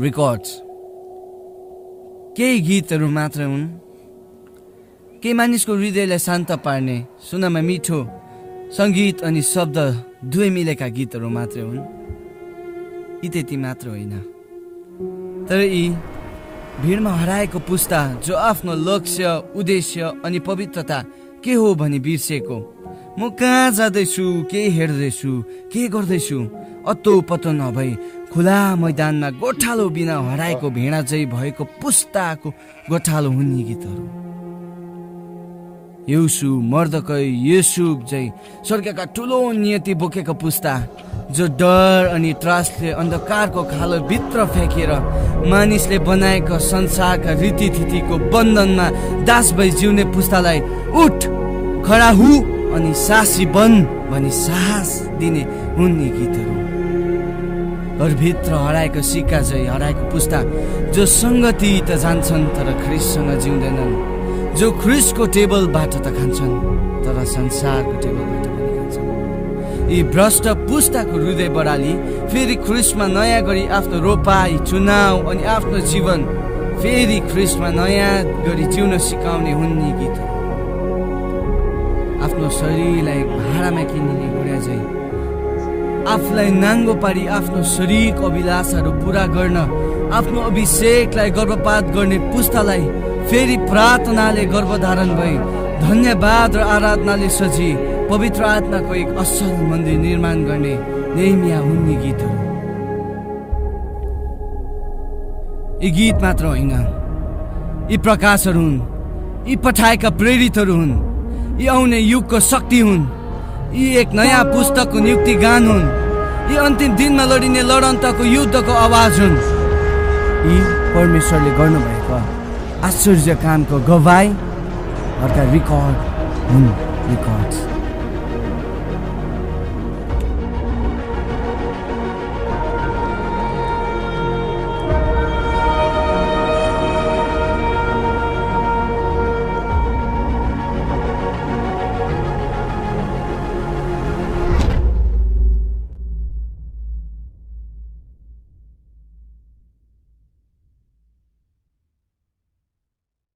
Records केही गीतहरू मात्र हुन्। केही मानिसको हृदयलाई शान्त पार्ने सुनमा मिठो सङ्गीत अनि शब्द दुवै मिलेका गीतहरू मात्रै हुन्। यी त्यति मात्र होइन। तर यी भिडमा हराएको पुस्ता जो आफ्नो लक्ष्य उद्देश्य अनि पवित्रता के हो भनी बिर्सेको म कहाँ जाँदैछु? के हेर्दैछु? के गर्दैछु? अत्तो पत्तो नभई खुला मैदानमा गोठालो बिना हराएको भेडा चाहिँ भएको पुस्ताको गोठालो हुन् यी गीतहरू। युसु मर्दकै यसुक चाहिँ स्वर्गका ठुलो नियति बोकेको पुस्ता जो डर अनि त्रासले अन्धकारको खालो भित्र फ्याँकेर मानिसले बनाएको संसारका रीतिथितिको बन्धनमा दास भई जिउने पुस्तालाई उठ खडा हु। अनि सासी बन भनी साहस दिने हुन् यी गीतहरू। घरभित्र हराएको सिक्का चाहिँ हराएको पुस्ता जो सङ्गति त जान्छन् तर ख्रिससँग जिउँदैनन्। जो ख्रिसको टेबलबाट त खान्छन् तर संसारको टेबलबाट पनि खान्छन्। यी भ्रष्ट पुस्ताको हृदय बढाली फेरि ख्रिसमा नयाँ गरी आफ्नो रोपाई चुनाव अनि आफ्नो जीवन फेरि ख्रिसमा नयाँ गरी जिउन सिकाउने हुन् यी गीतहरू। आफ्नो शरीरलाई भाँडामा किनिने गुडिया चाहिँ आफूलाई नाङ्गो पारी आफ्नो शरीरको अभिलाषाहरू पुरा गर्न आफ्नो अभिषेकलाई गर्भपात गर्ने पुस्तालाई फेरि प्रार्थनाले गर्भधारण भई धन्यवाद र आराधनाले सजी पवित्र आत्माको एक असल मन्दिर निर्माण गर्ने नेमिया हुन् यी गीतहरू यी गीत मात्र होइन। यी प्रकाशहरू हुन्। यी पठाएका प्रेरितहरू हुन्। यी आउने युगको शक्ति हुन्। यी एक नयाँ पुस्तकको नियुक्ति गान हुन्। यी अन्तिम दिनमा लडिने लडन्तको युद्धको आवाज हुन्। यी परमेश्वरले गर्नुभएको आश्चर्य कामको गवाई अर्थात् रेकर्ड हुन्। रेकर्ड